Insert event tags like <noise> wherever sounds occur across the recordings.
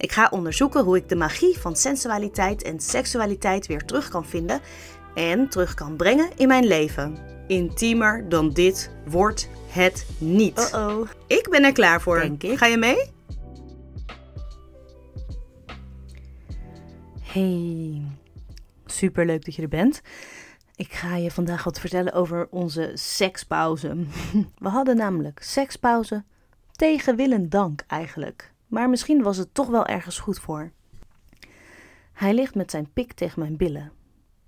Ik ga onderzoeken hoe ik de magie van sensualiteit en seksualiteit weer terug kan vinden en terug kan brengen in mijn leven. Intiemer dan dit wordt het niet. Oh-oh. Ik ben er klaar voor. Denk ik. Ga je mee? Hey, superleuk dat je er bent. Ik ga je vandaag wat vertellen over onze sekspauze. <laughs> We hadden namelijk sekspauze tegen wil en dank eigenlijk. Maar misschien was het toch wel ergens goed voor. Hij ligt met zijn pik tegen mijn billen.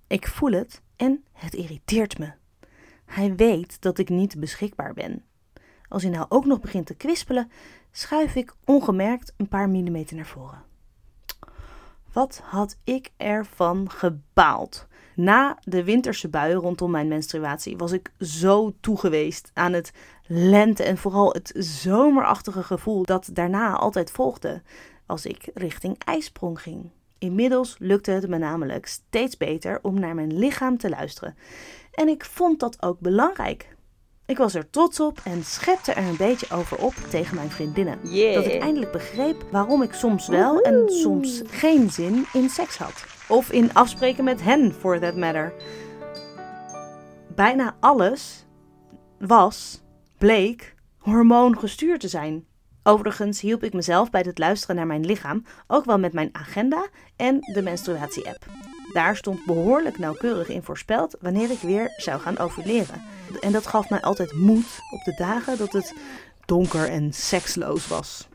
Ik voel het en het irriteert me. Hij weet dat ik niet beschikbaar ben. Als hij nou ook nog begint te kwispelen, schuif ik ongemerkt een paar millimeter naar voren. Wat had ik ervan gebaald? Na de winterse buien rondom mijn menstruatie was ik zo toegeweest aan het lente en vooral het zomerachtige gevoel dat daarna altijd volgde als ik richting ijsprong ging. Inmiddels lukte het me namelijk steeds beter om naar mijn lichaam te luisteren. En ik vond dat ook belangrijk. Ik was er trots op en schepte er een beetje over op tegen mijn vriendinnen. Yeah. Dat ik eindelijk begreep waarom ik soms wel en soms geen zin in seks had. Of in afspreken met hen, for that matter. Bijna alles was, bleek, hormoongestuurd te zijn. Overigens hielp ik mezelf bij het luisteren naar mijn lichaam ook wel met mijn agenda en de menstruatie-app. Daar stond behoorlijk nauwkeurig in voorspeld wanneer ik weer zou gaan ovuleren. En dat gaf mij altijd moed op de dagen dat het donker en seksloos was.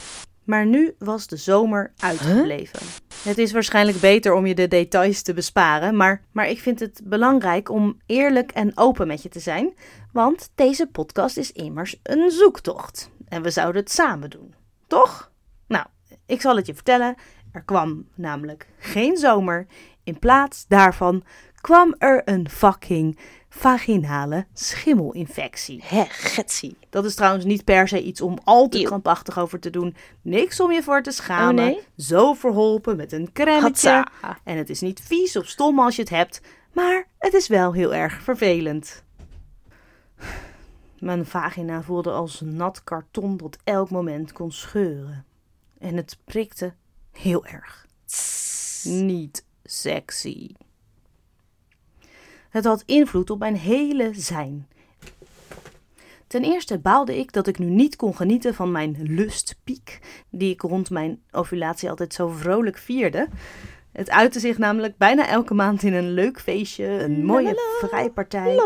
Maar nu was de zomer uitgebleven. Het is waarschijnlijk beter om je de details te besparen, maar, maar ik vind het belangrijk om eerlijk en open met je te zijn, want deze podcast is immers een zoektocht. En we zouden het samen doen, toch? Nou, ik zal het je vertellen. Er kwam namelijk geen zomer. In plaats daarvan kwam er een fucking vaginale schimmelinfectie. Hè, getsie. Dat is trouwens niet per se iets om al te Eeuw. krampachtig over te doen. Niks om je voor te schamen. Oh, nee? Zo verholpen met een cremmetje. Hatsa. En het is niet vies of stom als je het hebt. Maar het is wel heel erg vervelend. Mijn vagina voelde als nat karton dat elk moment kon scheuren. En het prikte heel erg. Niet sexy. Het had invloed op mijn hele zijn. Ten eerste baalde ik dat ik nu niet kon genieten van mijn lustpiek, die ik rond mijn ovulatie altijd zo vrolijk vierde. Het uitte zich namelijk bijna elke maand in een leuk feestje, een mooie vrijpartij,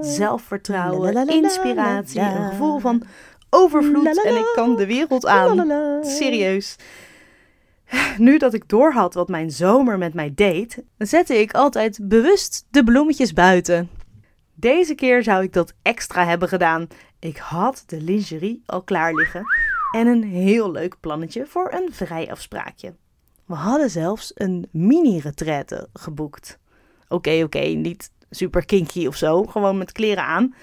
zelfvertrouwen, inspiratie, een gevoel van overvloed en ik kan de wereld aan. Serieus. <laughs> Nu dat ik doorhad wat mijn zomer met mij deed, zette ik altijd bewust de bloemetjes buiten. Deze keer zou ik dat extra hebben gedaan. Ik had de lingerie al klaar liggen en een heel leuk plannetje voor een vrijafspraakje. We hadden zelfs een mini-retraite geboekt. Oké, oké, niet super kinky of zo, gewoon met kleren aan.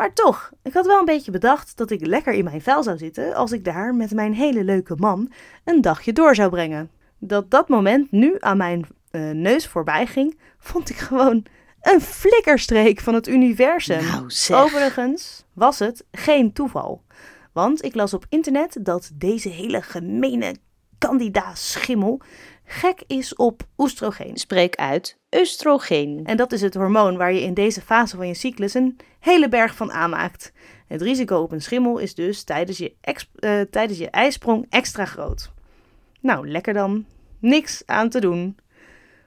Maar toch, ik had wel een beetje bedacht dat ik lekker in mijn vel zou zitten als ik daar met mijn hele leuke man een dagje door zou brengen. Dat dat moment nu aan mijn eh, neus voorbij ging, vond ik gewoon een flikkerstreek van het universum. Nou. Overigens was het geen toeval. Want ik las op internet dat deze hele gemene candida schimmel gek is op oestrogeen. Spreek uit. Oestrogeen. En dat is het hormoon waar je in deze fase van je cyclus een hele berg van aanmaakt. Het risico op een schimmel is dus tijdens je, eh, tijdens je ijsprong extra groot. Nou, lekker dan. Niks aan te doen.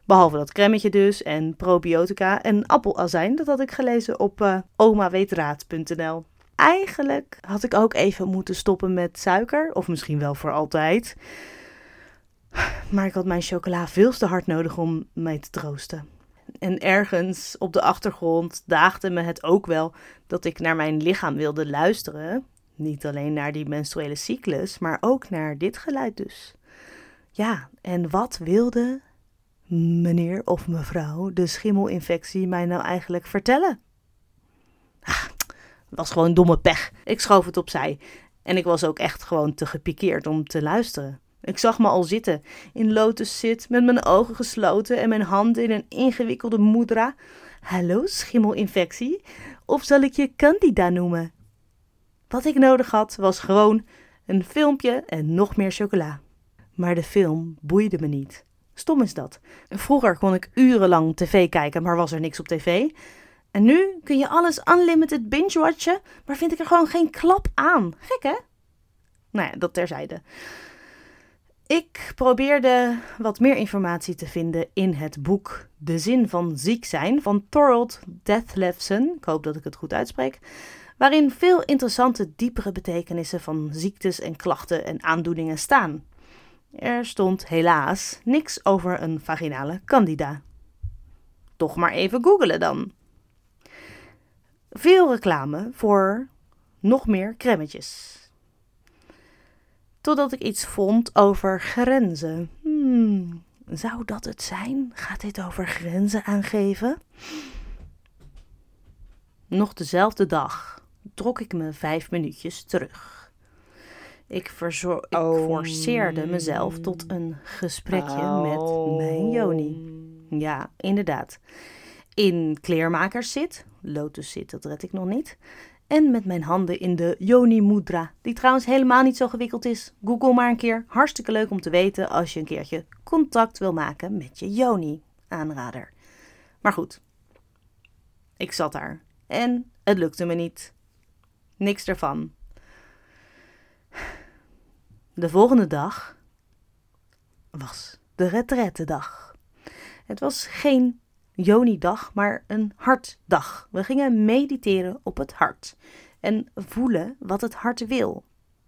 Behalve dat cremmetje dus en probiotica en appelazijn. Dat had ik gelezen op eh omaweetraad.nl. Eigenlijk had ik ook even moeten stoppen met suiker. Of misschien wel voor altijd. Maar ik had mijn chocola veel te hard nodig om mij te troosten. En ergens op de achtergrond daagde me het ook wel dat ik naar mijn lichaam wilde luisteren. Niet alleen naar die menstruele cyclus, maar ook naar dit geluid dus. Ja, en wat wilde meneer of mevrouw de schimmelinfectie mij nou eigenlijk vertellen? Ah, was gewoon domme pech. Ik schoof het opzij. En ik was ook echt gewoon te gepikeerd om te luisteren. Ik zag me al zitten, in lotus zit, met mijn ogen gesloten en mijn handen in een ingewikkelde mudra. Hallo, schimmelinfectie? Of zal ik je Candida noemen? Wat ik nodig had, was gewoon een filmpje en nog meer chocola. Maar de film boeide me niet. Stom is dat. Vroeger kon ik urenlang tv kijken, maar was er niks op tv. En nu kun je alles unlimited binge-watchen, maar vind ik er gewoon geen klap aan. Gek hè? Nou ja, dat terzijde. Ik probeerde wat meer informatie te vinden in het boek De Zin van Ziek Zijn van Thorold Dethlefsen. Ik hoop dat ik het goed uitspreek. Waarin veel interessante diepere betekenissen van ziektes en klachten en aandoeningen staan. Er stond helaas niks over een vaginale candida. Toch maar even googelen dan. Veel reclame voor nog meer cremmetjes. Totdat ik iets vond over grenzen. Hmm, zou dat het zijn? Gaat dit over grenzen aangeven? Nog dezelfde dag trok ik me vijf minuutjes terug. Ik, verzor- ik Oh. forceerde mezelf tot een gesprekje met mijn Joni. Ja, inderdaad. In kleermakers zit, lotus zit, dat red ik nog niet. En met mijn handen in de Yoni Mudra, die trouwens helemaal niet zo gewikkeld is. Google maar een keer. Hartstikke leuk om te weten als je een keertje contact wil maken met je Yoni. Aanrader. Maar goed, ik zat daar en het lukte me niet. Niks ervan. De volgende dag was de retrettedag. Het was geen Joni-dag, maar een hartdag. We gingen mediteren op het hart en voelen wat het hart wil.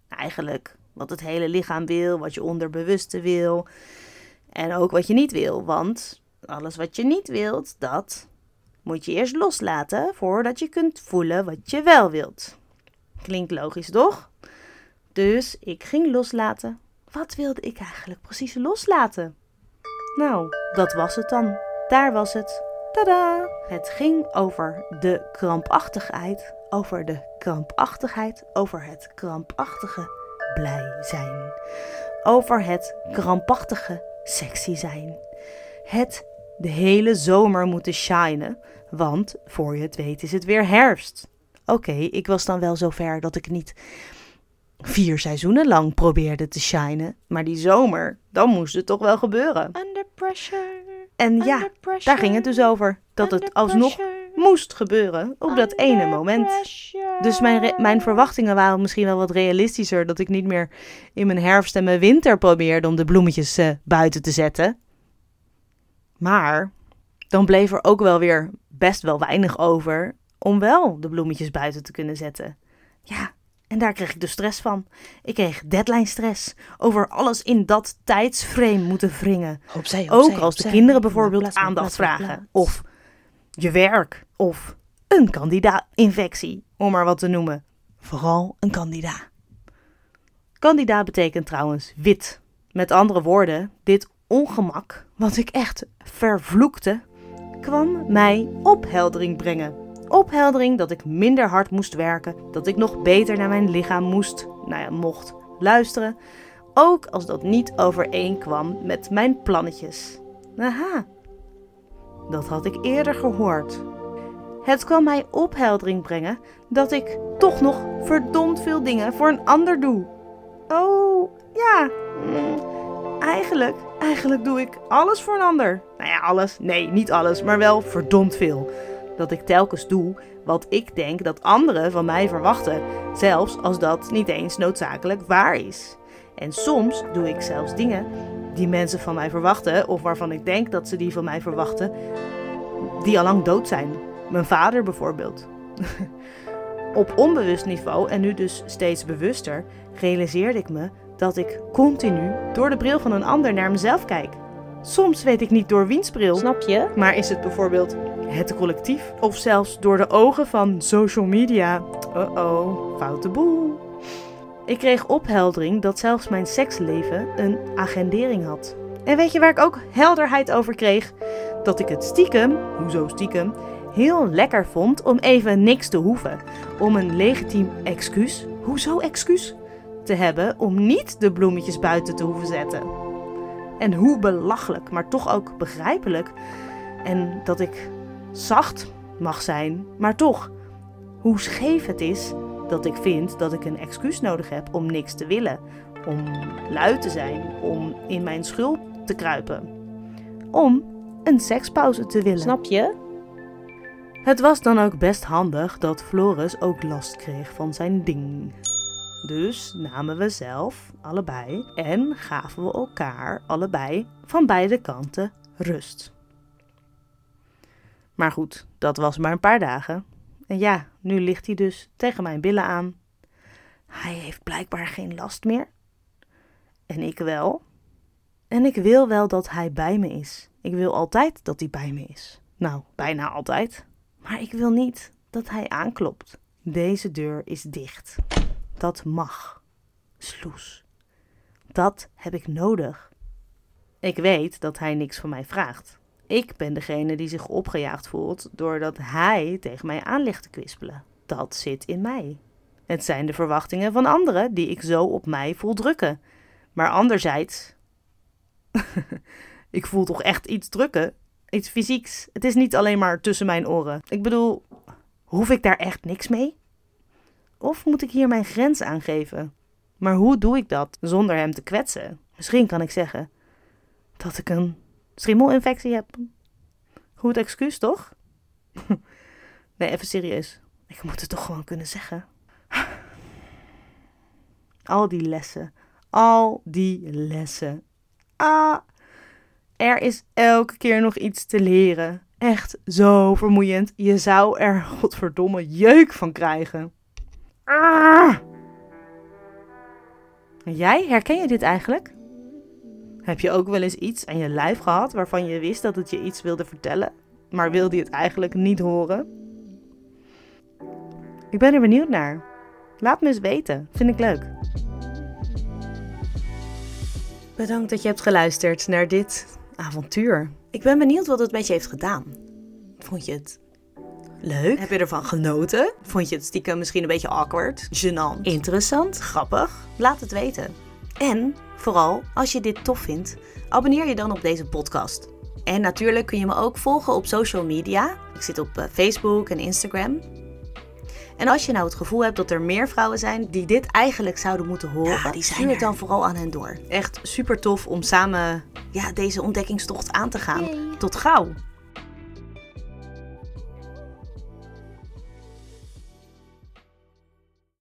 Eigenlijk wat het hele lichaam wil, wat je onderbewuste wil en ook wat je niet wil. Want alles wat je niet wilt, dat moet je eerst loslaten voordat je kunt voelen wat je wel wilt. Klinkt logisch, toch? Dus ik ging loslaten. Wat wilde ik eigenlijk precies loslaten? Nou, dat was het dan. Daar was het. Tada! Het ging over de krampachtigheid, over de krampachtigheid, over het krampachtige blij zijn, over het krampachtige sexy zijn. Het de hele zomer moeten shinen, want voor je het weet is het weer herfst. Oké, ik was dan wel zover dat ik niet vier seizoenen lang probeerde te shinen, maar die zomer, dan moest het toch wel gebeuren. Under pressure. En ja, daar ging het dus over. Dat het alsnog moest gebeuren op dat ene moment. Dus mijn, mijn verwachtingen waren misschien wel wat realistischer. Dat ik niet meer in mijn herfst en mijn winter probeerde om de bloemetjes eh, buiten te zetten. Maar dan bleef er ook wel weer best wel weinig over om wel de bloemetjes buiten te kunnen zetten. Ja, en daar kreeg ik dus stress van. Ik kreeg deadline stress over alles in dat tijdsframe moeten wringen. Opzij, Ook als de kinderen bijvoorbeeld aandacht vragen. Of je werk. Of een candida-infectie, om maar wat te noemen. Vooral een candida. Candida betekent trouwens wit. Met andere woorden, dit ongemak, wat ik echt vervloekte, kwam mij opheldering brengen. Opheldering dat ik minder hard moest werken, dat ik nog beter naar mijn lichaam moest, nou ja, mocht luisteren, ook als dat niet overeenkwam met mijn plannetjes. Aha, dat had ik eerder gehoord. Het kwam mij opheldering brengen dat ik toch nog verdomd veel dingen voor een ander doe. Oh, ja. mm, Eigenlijk, eigenlijk doe ik alles voor een ander. Nou ja, alles. Nee, niet alles, maar wel verdomd veel. Dat ik telkens doe wat ik denk dat anderen van mij verwachten, zelfs als dat niet eens noodzakelijk waar is. En soms doe ik zelfs dingen die mensen van mij verwachten, of waarvan ik denk dat ze die van mij verwachten, die al lang dood zijn. Mijn vader bijvoorbeeld. <laughs> Op onbewust niveau en nu dus steeds bewuster realiseerde ik me dat ik continu door de bril van een ander naar mezelf kijk. Soms weet ik niet door wiens bril, Snap je? maar is het bijvoorbeeld het collectief of zelfs door de ogen van social media? Uh-oh, foute boel. Ik kreeg opheldering dat zelfs mijn seksleven een agendering had. En weet je waar ik ook helderheid over kreeg? Dat ik het stiekem, hoezo stiekem, heel lekker vond om even niks te hoeven. Om een legitiem excuus, hoezo excuus, te hebben om niet de bloemetjes buiten te hoeven zetten. En hoe belachelijk, maar toch ook begrijpelijk. En dat ik zacht mag zijn, maar toch, hoe scheef het is dat ik vind dat ik een excuus nodig heb om niks te willen. Om lui te zijn, om in mijn schuld te kruipen. Om een sekspauze te willen. Snap je? Het was dan ook best handig dat Floris ook last kreeg van zijn ding. Dus namen we zelf allebei en gaven we elkaar allebei van beide kanten rust. Maar goed, dat was maar een paar dagen. En ja, nu ligt hij dus tegen mijn billen aan. Hij heeft blijkbaar geen last meer. En ik wel. En ik wil wel dat hij bij me is. Ik wil altijd dat hij bij me is. Nou, bijna altijd. Maar ik wil niet dat hij aanklopt. Deze deur is dicht. Dat mag. Sloes. Dat heb ik nodig. Ik weet dat hij niks van mij vraagt. Ik ben degene die zich opgejaagd voelt doordat hij tegen mij aan ligt te kwispelen. Dat zit in mij. Het zijn de verwachtingen van anderen die ik zo op mij voel drukken. Maar anderzijds. <laughs> ik voel toch echt iets drukken? Iets fysieks. Het is niet alleen maar tussen mijn oren. Ik bedoel, hoef ik daar echt niks mee? Of moet ik hier mijn grens aangeven? Maar hoe doe ik dat zonder hem te kwetsen? Misschien kan ik zeggen dat ik een schimmelinfectie heb. Goed excuus, toch? <laughs> nee, even serieus. Ik moet het toch gewoon kunnen zeggen. <laughs> Al die lessen. Al die lessen. Ah, er is elke keer nog iets te leren. Echt zo vermoeiend. Je zou er <laughs> godverdomme jeuk van krijgen. Ah! Jij, herken je dit eigenlijk? Heb je ook wel eens iets aan je lijf gehad waarvan je wist dat het je iets wilde vertellen, maar wilde je het eigenlijk niet horen? Ik ben er benieuwd naar. Laat me eens weten, vind ik leuk. Bedankt dat je hebt geluisterd naar dit avontuur. Ik ben benieuwd wat het met je heeft gedaan. Vond je het leuk? Heb je ervan genoten? Vond je het stiekem misschien een beetje awkward, gênant, interessant, grappig? Laat het weten. En vooral, als je dit tof vindt, abonneer je dan op deze podcast. En natuurlijk kun je me ook volgen op social media. Ik zit op eh, Facebook en Instagram. En als je nou het gevoel hebt dat er meer vrouwen zijn die dit eigenlijk zouden moeten horen, Ja, die zijn stuur het dan vooral aan hen door. Echt super tof om samen ja, deze ontdekkingstocht aan te gaan. Tot gauw!